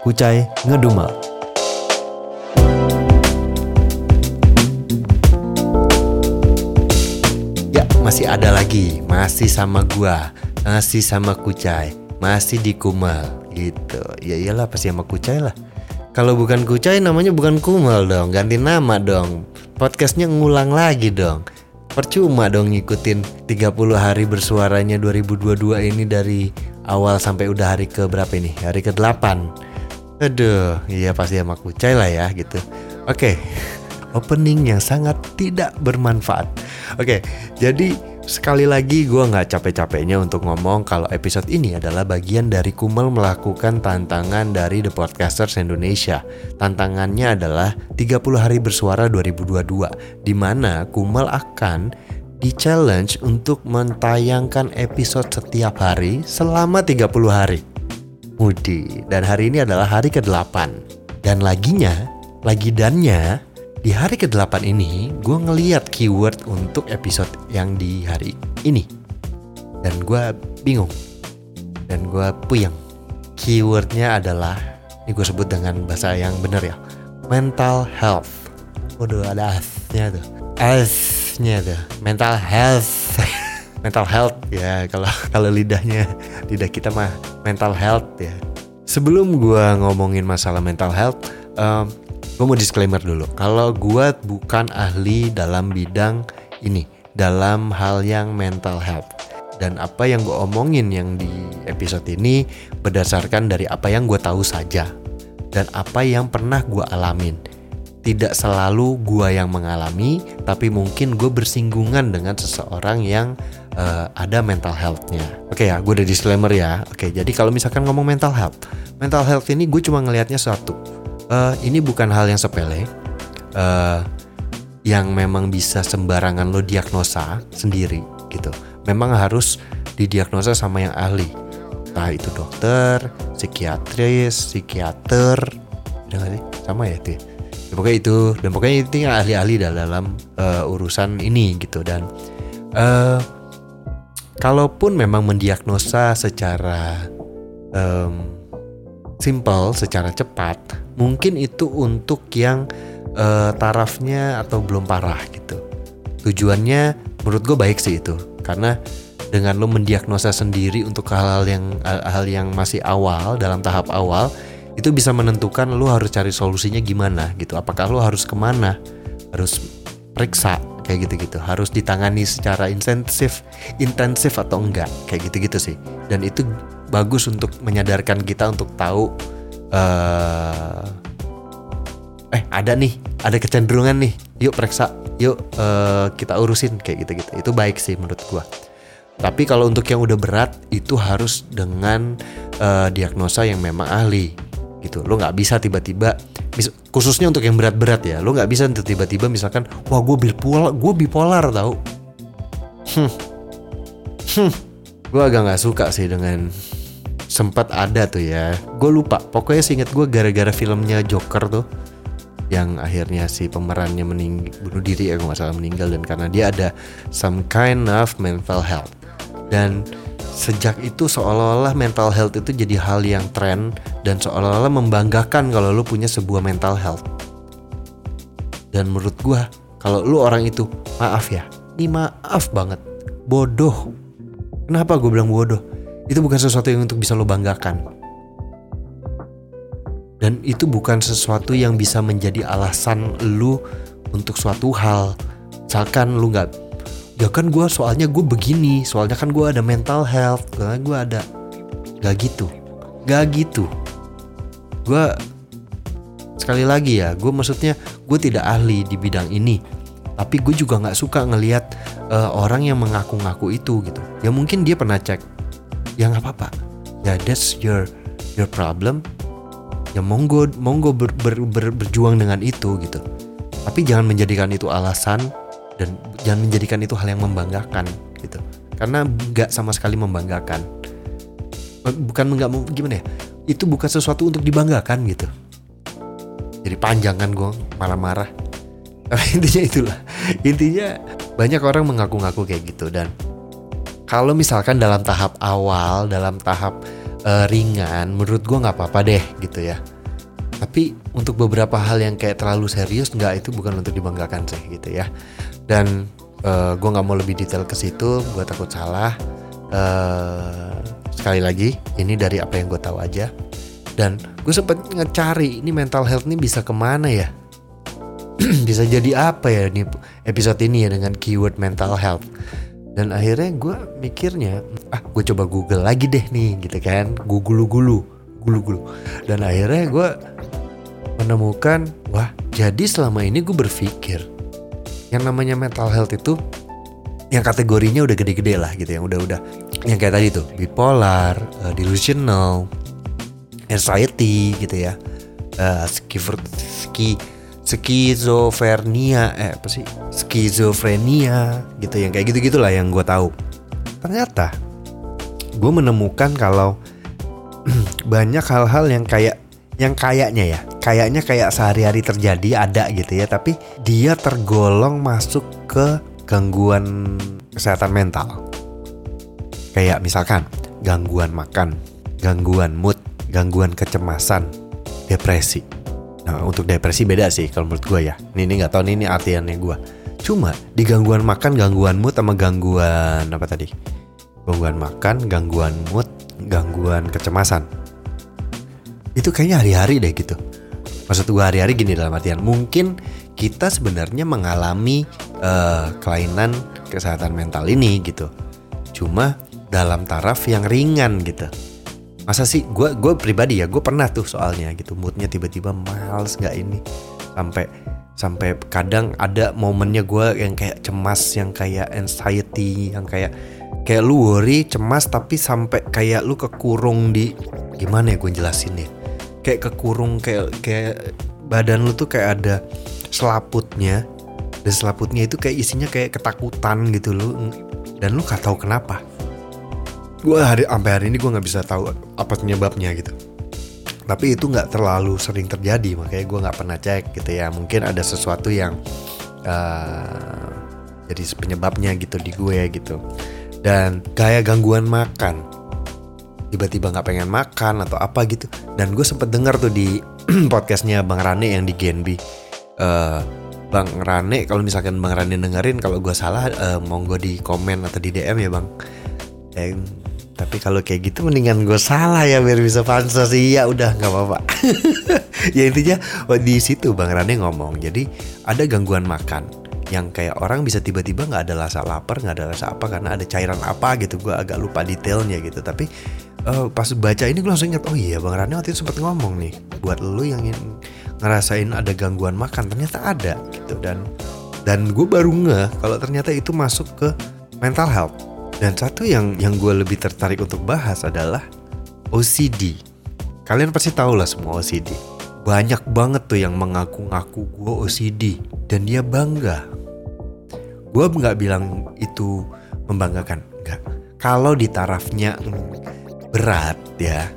Kucai ngedumal. Ya, masih ada lagi. Masih sama gua. Masih sama Kucai. Masih di Kumal. Gitu. Ya iyalah pasti sama Kucai lah. Kalau bukan Kucai namanya bukan Kumal dong. Ganti nama dong. Podcastnya ngulang lagi dong. Percuma dong ngikutin 30 hari bersuaranya 2022 ini dari awal sampai udah hari ke berapa ini? Hari ke 8 Aduh, iya pasti sama kucai lah ya gitu Oke, opening yang sangat tidak bermanfaat Oke, jadi sekali lagi gue nggak capek-capeknya untuk ngomong kalau episode ini adalah bagian dari Kumel melakukan tantangan dari The Podcasters Indonesia. Tantangannya adalah 30 hari bersuara 2022 di mana Kumel akan di challenge untuk mentayangkan episode setiap hari selama 30 hari. Mudi, dan hari ini adalah hari ke-8. Dan laginya, lagi dannya, di hari ke-8 ini gue ngeliat keyword untuk episode yang di hari ini. Dan gue bingung. Dan gue puyeng. Keywordnya adalah, ini gue sebut dengan bahasa yang bener ya. Mental health. Waduh ada as-nya tuh. S-nya tuh. Mental health. mental health ya kalau kalau lidahnya lidah kita mah mental health ya. Sebelum gue ngomongin masalah mental health, um, gue mau disclaimer dulu. Kalau gue bukan ahli dalam bidang ini, dalam hal yang mental health. Dan apa yang gue omongin yang di episode ini berdasarkan dari apa yang gue tahu saja. Dan apa yang pernah gue alamin. Tidak selalu gue yang mengalami, tapi mungkin gue bersinggungan dengan seseorang yang uh, ada mental healthnya. Oke ya, gue udah disclaimer ya. Oke, jadi kalau misalkan ngomong mental health, mental health ini gue cuma ngelihatnya satu. Uh, ini bukan hal yang sepele, uh, yang memang bisa sembarangan lo diagnosa sendiri gitu. Memang harus didiagnosa sama yang ahli. Entah itu dokter, psikiatris, psikiater, udah sih? Sama ya itu. Ya? ya, pokoknya itu dan pokoknya itu ahli-ahli dalam uh, urusan ini gitu dan uh, kalaupun memang mendiagnosa secara um, simple, secara cepat, mungkin itu untuk yang uh, tarafnya atau belum parah gitu. Tujuannya menurut gue baik sih itu, karena dengan lo mendiagnosa sendiri untuk hal-hal yang hal yang masih awal dalam tahap awal itu bisa menentukan lo harus cari solusinya gimana gitu. Apakah lo harus ke mana, harus periksa kayak gitu-gitu. Harus ditangani secara intensif intensif atau enggak. Kayak gitu-gitu sih. Dan itu bagus untuk menyadarkan kita untuk tahu uh, eh ada nih ada kecenderungan nih. Yuk periksa yuk uh, kita urusin kayak gitu-gitu. Itu baik sih menurut gua. Tapi kalau untuk yang udah berat itu harus dengan uh, diagnosa yang memang ahli gitu. Lo nggak bisa tiba-tiba khususnya untuk yang berat-berat ya. Lo nggak bisa tiba-tiba misalkan wah gue bipolar gue bipolar tau. Hmm. hmm. gue agak nggak suka sih dengan sempat ada tuh ya. Gue lupa. Pokoknya sih inget gue gara-gara filmnya Joker tuh yang akhirnya si pemerannya mening bunuh diri ya gue salah meninggal dan karena dia ada some kind of mental health. Dan sejak itu seolah-olah mental health itu jadi hal yang tren dan seolah-olah membanggakan kalau lu punya sebuah mental health. Dan menurut gua, kalau lu orang itu, maaf ya, ini maaf banget, bodoh. Kenapa gue bilang bodoh? Itu bukan sesuatu yang untuk bisa lo banggakan. dan itu bukan sesuatu yang bisa menjadi alasan lu untuk suatu hal misalkan lu nggak ya kan gue soalnya gue begini soalnya kan gue ada mental health karena gue ada gak gitu gak gitu. Gue sekali lagi ya gue maksudnya gue tidak ahli di bidang ini tapi gue juga nggak suka ngelihat uh, orang yang mengaku-ngaku itu gitu. Ya mungkin dia pernah cek ya nggak apa-apa. Ya that's your your problem. Ya monggo monggo ber, ber, ber, berjuang dengan itu gitu. Tapi jangan menjadikan itu alasan dan jangan menjadikan itu hal yang membanggakan gitu. Karena nggak sama sekali membanggakan. Bukan nggak gimana ya? Itu bukan sesuatu untuk dibanggakan gitu. Jadi panjang kan gue marah-marah intinya itulah. Intinya banyak orang mengaku-ngaku kayak gitu dan kalau misalkan dalam tahap awal dalam tahap uh, ringan menurut gue nggak apa-apa deh gitu ya. Tapi untuk beberapa hal yang kayak terlalu serius nggak itu bukan untuk dibanggakan sih gitu ya dan uh, eh, gue nggak mau lebih detail ke situ gue takut salah. Uh, sekali lagi ini dari apa yang gue tahu aja. Dan gue sempet ngecari ini mental health ini bisa ke mana ya? Bisa jadi apa ya ini episode ini ya dengan keyword mental health? Dan akhirnya gue mikirnya ah gue coba google lagi deh nih gitu kan. Google gulu gulu gulu dan akhirnya gue menemukan wah jadi selama ini gue berpikir yang namanya mental health itu yang kategorinya udah gede-gede lah gitu yang udah-udah. Yang kayak tadi tuh bipolar, uh, delusional, anxiety gitu ya, uh, ski, skizofrenia, eh apa sih? Skizofrenia gitu yang kayak gitu gitulah yang gue tahu. Ternyata gue menemukan kalau banyak hal-hal yang kayak yang kayaknya ya kayaknya kayak sehari-hari terjadi ada gitu ya. Tapi dia tergolong masuk ke gangguan kesehatan mental. Kayak misalkan gangguan makan gangguan mood gangguan kecemasan depresi. Nah untuk depresi beda sih kalau menurut gue ya. Ini ini nggak tahu ini artiannya gue cuma di gangguan makan gangguan mood sama gangguan apa tadi? Gangguan makan gangguan mood gangguan kecemasan. Itu kayaknya hari-hari deh gitu maksud gue hari-hari gini dalam artian mungkin kita sebenarnya mengalami uh, kelainan kesehatan mental ini gitu. Cuma dalam taraf yang ringan gitu. Masa sih gue gue pribadi ya gue pernah tuh soalnya gitu moodnya tiba-tiba males nggak ini. Sampai sampai kadang ada momennya gue yang kayak cemas yang kayak anxiety yang kayak kayak lu worry cemas tapi sampai kayak lu kekurung di gimana ya gue jelasin ya kayak kekurung kayak kayak badan lu tuh kayak ada selaputnya. Dan selaputnya itu kayak isinya kayak ketakutan gitu lu. Dan lu gak tahu kenapa. Gue hari sampai hari ini gue nggak bisa tahu apa penyebabnya gitu. Tapi itu nggak terlalu sering terjadi makanya gue nggak pernah cek gitu ya. Mungkin ada sesuatu yang uh, jadi penyebabnya gitu di gue gitu. Dan kayak gangguan makan tiba-tiba nggak pengen makan atau apa gitu. Dan gue sempet denger tuh di podcastnya bang Rane yang di GNB uh, bang Rane kalau misalkan bang Rane dengerin kalau gue salah uh, monggo di komen atau di DM ya bang. Eh, tapi kalau kayak gitu mendingan gue salah ya biar bisa pansos. Iya udah nggak apa-apa. Ya intinya oh, di situ bang Rane ngomong jadi ada gangguan makan yang kayak orang bisa tiba-tiba nggak -tiba ada rasa lapar nggak ada rasa apa karena ada cairan apa gitu. Gue agak lupa detailnya gitu tapi uh, pas baca ini gue langsung ingat oh iya bang Rani waktu itu sempat ngomong nih buat lo yang ngerasain ada gangguan makan ternyata ada gitu. Dan dan gue baru nge kalau ternyata itu masuk ke mental health. Dan satu yang yang gue lebih tertarik untuk bahas adalah OCD kalian pasti tahu lah semua OCD banyak banget tuh yang mengaku-ngaku gue OCD dan dia bangga. Gue nggak bilang itu membanggakan nggak. Kalau di tarafnya berat ya.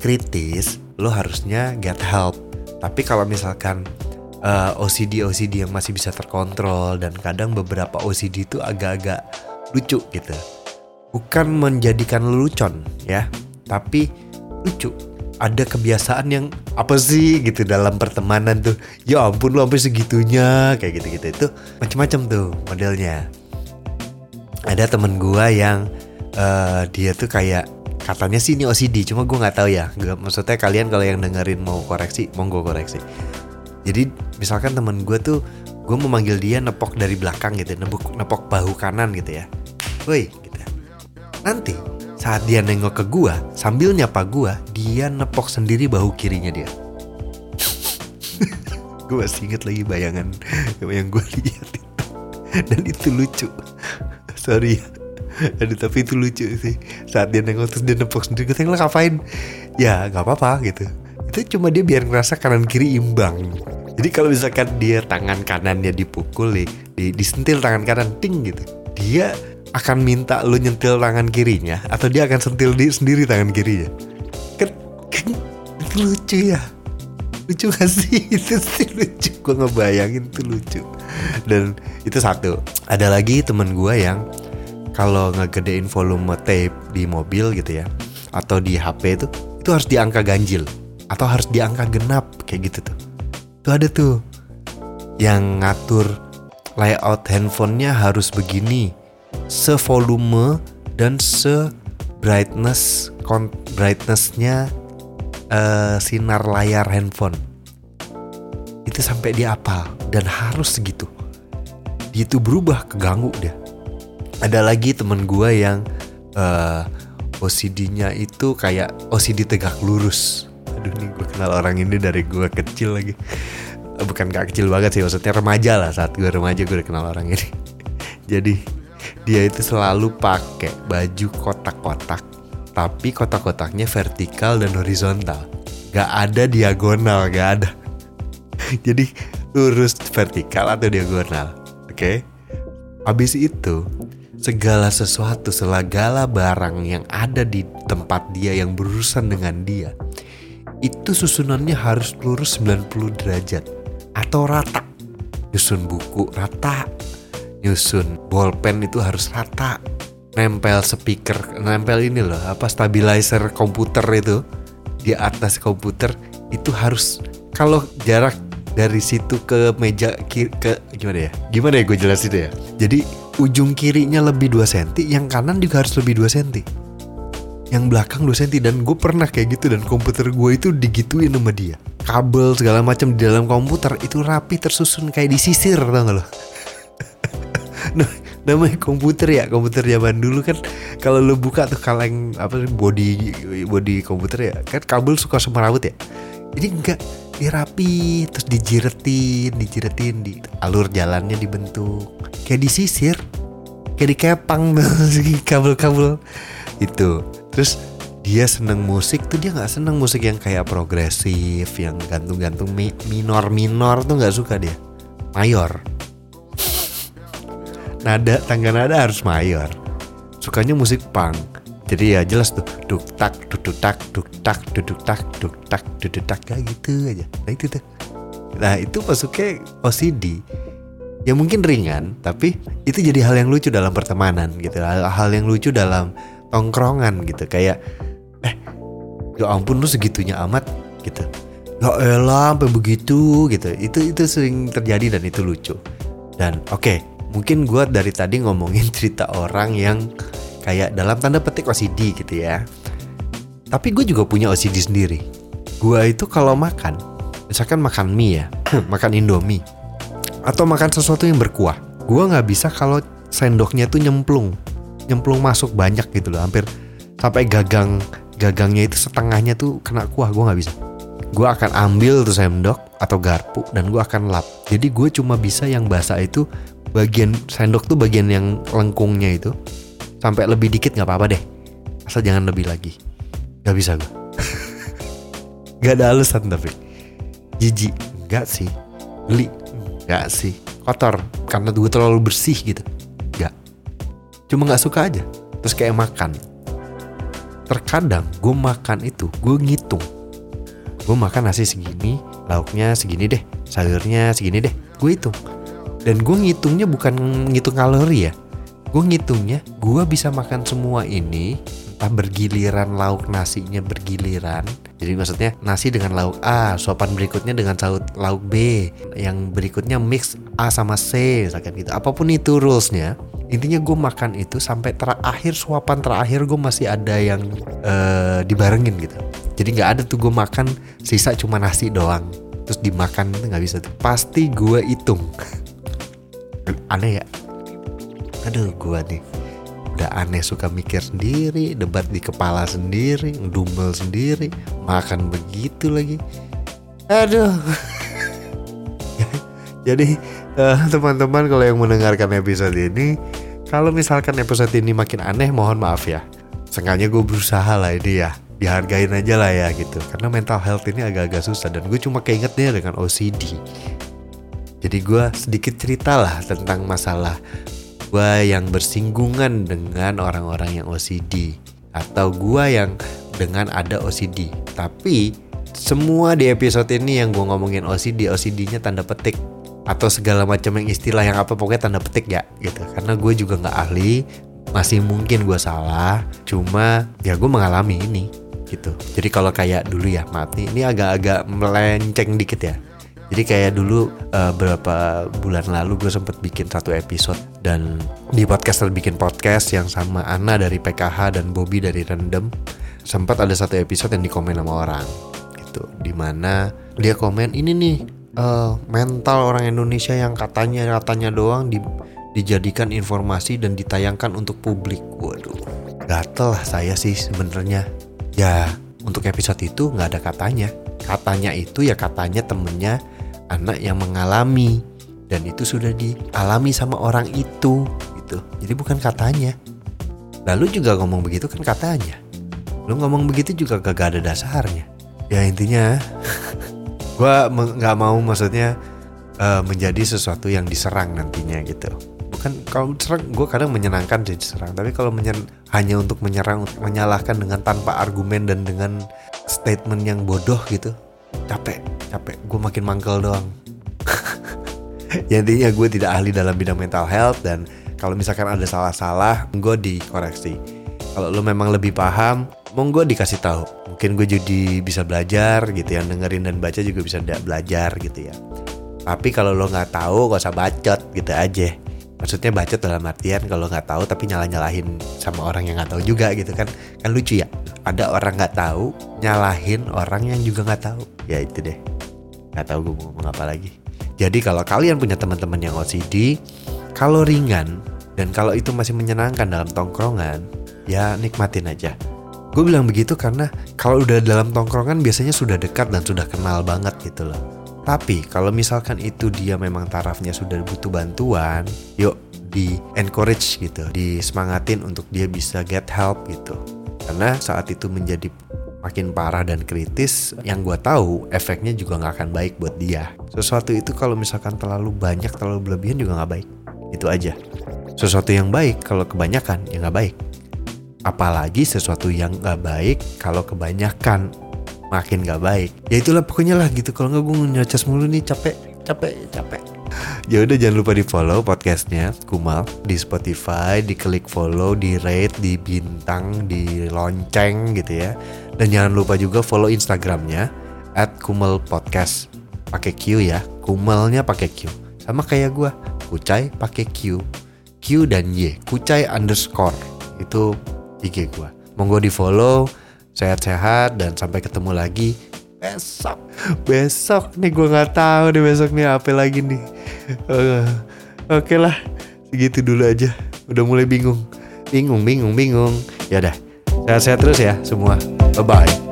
Kritis lo harusnya get help. Tapi kalau misalkan uh, eh, OCD OCD yang masih bisa terkontrol dan kadang beberapa OCD itu agak-agak lucu gitu. Bukan menjadikan lelucon ya tapi lucu. Ada kebiasaan yang apa sih gitu dalam pertemanan tuh? Ya ampun lo sampai segitunya kayak gitu gitu itu macam-macam tuh modelnya. Ada temen gua yang uh, dia tuh kayak katanya sih ini OCD cuma gue nggak tahu ya. Gak, maksudnya kalian kalau yang dengerin mau koreksi monggo koreksi. Jadi misalkan temen gue tuh gue memanggil dia nepok dari belakang gitu nepok nepok bahu kanan gitu ya. Woi gitu nanti saat dia nengok ke gue sambil nyapa gue dia nepok sendiri bahu kirinya dia. Gue masih inget lagi bayangan yang gue lihat itu dan itu lucu. Sorry ya Aduh tapi itu lucu sih. Saat dia nengok terus dia nepok sendiri Gue tanya ngapain? Ya gak apa-apa gitu. Itu cuma dia biar ngerasa kanan kiri imbang. Jadi kalau misalkan dia tangan kanannya dipukul nih di, Disentil tangan kanan ting gitu Dia akan minta lu nyentil tangan kirinya Atau dia akan sentil di sendiri tangan kirinya. Kan, kan lucu ya. Lucu gak sih? Itu sih lucu. Gue ngebayangin itu lucu. Dan itu satu. Ada lagi temen gue yang kalau ngegedein volume tape di mobil gitu ya atau di HP itu itu harus di angka ganjil atau harus di angka genap kayak gitu tuh. Tuh ada tuh yang ngatur layout handphonenya harus begini sevolume dan se brightness brightnessnya uh, sinar layar handphone. Itu sampai dia apa dan harus segitu dia itu berubah keganggu dia ada lagi temen gue yang uh, OCD-nya itu kayak OCD tegak lurus. Aduh nih gue kenal orang ini dari gue kecil lagi. Bukan gak kecil banget sih maksudnya remaja lah saat gue remaja gue udah kenal orang ini. Jadi dia itu selalu pakai baju kotak-kotak tapi kotak-kotaknya vertikal dan horizontal. Gak ada diagonal gak ada. Jadi lurus vertikal atau diagonal oke? Okay? habis itu segala sesuatu segala barang yang ada di tempat dia yang berurusan dengan dia itu susunannya harus lurus 90 derajat atau rata. Nyusun buku rata nyusun bolpen itu harus rata. Nempel speaker nempel ini loh apa stabilizer komputer itu di atas komputer itu harus kalau jarak dari situ ke meja ke gimana ya? Gimana ya gue jelasin ya? Jadi ujung kirinya lebih 2 cm yang kanan juga harus lebih 2 cm yang belakang 2 cm dan gue pernah kayak gitu dan komputer gue itu digituin sama dia. Kabel segala macam di dalam komputer itu rapi tersusun kayak disisir tau gak lo? Nah namanya komputer ya komputer zaman dulu kan kalau lo buka tuh kaleng apa body body komputer ya kan kabel suka semerawut ya? Ini enggak dirapi terus dijiretin dijiretin di alur jalannya dibentuk. Kayak disisir kayak dikepang kabel-kabel. Itu terus dia seneng musik tuh dia nggak seneng musik yang kayak progresif yang gantung-gantung minor-minor tuh nggak suka dia. Mayor. Nada tangga nada harus mayor. Sukanya musik punk jadi ya jelas tuh duk tak duk tak duk tak duduk tak duk tak duduk tak kayak gitu aja. Nah itu tuh. Nah itu masuknya OCD ya mungkin ringan tapi itu jadi hal yang lucu dalam pertemanan gitu. Hal, hal yang lucu dalam tongkrongan gitu. Kayak eh ya ampun lu segitunya amat gitu. Ya elah sampai begitu gitu. Itu itu sering terjadi dan itu lucu. Dan oke okay, mungkin gue dari tadi ngomongin cerita orang yang kayak dalam tanda petik OCD gitu ya. Tapi gue juga punya OCD sendiri. Gue itu kalau makan, misalkan makan mie ya, makan indomie, atau makan sesuatu yang berkuah, gue nggak bisa kalau sendoknya tuh nyemplung, nyemplung masuk banyak gitu loh, hampir sampai gagang gagangnya itu setengahnya tuh kena kuah, gue nggak bisa. Gue akan ambil tuh sendok atau garpu dan gue akan lap. Jadi gue cuma bisa yang basah itu bagian sendok tuh bagian yang lengkungnya itu sampai lebih dikit nggak apa-apa deh. Asal jangan lebih lagi. Nggak bisa gue nggak ada alasan tapi. Jijik. Nggak sih. Geli nggak sih. Kotor. Karena gue terlalu bersih gitu. Nggak. Cuma nggak suka aja. Terus kayak makan. Terkadang gue makan itu gue ngitung. Gue makan nasi segini lauknya segini deh sayurnya segini deh. Gue hitung. Dan gue ngitungnya bukan ngitung kalori ya gue ngitungnya gue bisa makan semua ini 40 apa bergiliran lauk nasinya bergiliran. Jadi maksudnya nasi dengan lauk A, suapan berikutnya dengan saut lauk B, yang berikutnya mix A sama C, misalkan gitu. Apa pun itu rulesnya, intinya gue makan itu sampai terakhir suapan terakhir gue masih ada yang uh, dibarengin gitu. Jadi nggak ada tuh gue makan sisa cuma nasi doang, terus dimakan itu nggak bisa tuh. Pasti gue hitung. Aneh ya? Aduh gue nih. Udah aneh suka mikir sendiri debat di kepala sendiri ngedumel sendiri makan begitu lagi. Aduh. Jadi uh, teman-teman kalau yang mendengarkan episode ini kalau misalkan episode ini makin aneh mohon maaf ya. Sengaja gue berusaha lah ini ya. Dihargain aja lah ya gitu. Karena mental health ini agak-agak susah dan gue cuma keingetnya dengan OCD jadi gue sedikit cerita lah tentang masalah gue yang bersinggungan dengan orang-orang yang OCD atau gue yang dengan ada OCD. Tapi semua di episode ini yang gue ngomongin OCD, OCD-nya tanda petik atau segala macam yang istilah yang apa pokoknya tanda petik ya gitu. Karena gue juga nggak ahli, masih mungkin gue salah. Cuma ya gue mengalami ini gitu. Jadi kalau kayak dulu ya nih, ini agak-agak melenceng dikit ya jadi kayak dulu uh, beberapa bulan lalu gue sempet bikin satu episode dan di podcast bikin podcast yang sama Ana dari PKH dan Bobby dari Random sempat ada satu episode yang dikomen sama orang gitu. Di mana dia komen ini nih uh, mental orang Indonesia yang katanya katanya doang di, dijadikan informasi dan ditayangkan untuk publik. Waduh gatel lah saya sih sebenarnya. Ya untuk episode itu nggak ada katanya. Katanya itu ya katanya temennya anak yang mengalami dan itu sudah dialami sama orang itu gitu. Jadi bukan katanya. Lalu juga ngomong begitu kan katanya. Lu ngomong begitu juga gak ada dasarnya. Ya intinya gue nggak mau maksudnya uh, menjadi sesuatu yang diserang nantinya gitu. Bukan kalau serang gue kadang menyenangkan sih diserang, tapi kalau menyen, hanya untuk menyerang, menyalahkan dengan tanpa argumen dan dengan statement yang bodoh gitu, capek capek gue makin mangkel doang. Ya intinya gue tidak ahli dalam bidang mental health dan kalau misalkan ada salah-salah gue dikoreksi. Kalau lo memang lebih paham monggo dikasih tahu. Mungkin gue jadi bisa belajar gitu ya dengerin dan baca juga bisa belajar gitu ya. Tapi kalau lo nggak tahu gak usah bacot gitu aja maksudnya bacot dalam artian kalau nggak tahu tapi nyalah nyalahin sama orang yang nggak tahu juga gitu kan. Kan lucu ya ada orang nggak tahu nyalahin orang yang juga nggak tahu. Ya itu deh nggak tahu gue mau ngomong apa lagi. Jadi kalau kalian punya teman-teman yang OCD kalau ringan dan kalau itu masih menyenangkan dalam tongkrongan ya nikmatin aja. Gue bilang begitu karena kalau udah dalam tongkrongan biasanya sudah dekat dan sudah kenal banget gitu loh tapi kalau misalkan itu dia memang tarafnya sudah butuh bantuan yuk di encourage gitu disemangatin untuk dia bisa get help gitu. Karena saat itu menjadi makin parah dan kritis yang gue tahu efeknya juga nggak akan baik buat dia. Sesuatu itu kalau misalkan terlalu banyak terlalu berlebihan juga nggak baik. Itu aja. Sesuatu yang baik kalau kebanyakan ya nggak baik. Apalagi sesuatu yang nggak baik kalau kebanyakan makin nggak baik ya itulah pokoknya lah gitu kalau nggak gue nyocas mulu nih capek capek capek ya udah jangan lupa di follow podcastnya Kumal di Spotify, diklik follow, di rate, di bintang, di lonceng gitu ya. Dan jangan lupa juga follow Instagramnya at Kumal Podcast pakai Q ya, Kumalnya pakai Q. Sama kayak gue, Kucai pakai Q, Q dan Y, Kucai underscore itu IG gue. Monggo di follow, sehat-sehat dan sampai ketemu lagi besok. Besok? Nih gue nggak tahu deh besok nih apa lagi nih. Uh, oke okay lah segitu dulu aja. Udah mulai bingung. Bingung bingung bingung. Ya udah sehat-sehat terus ya semua. Bye bye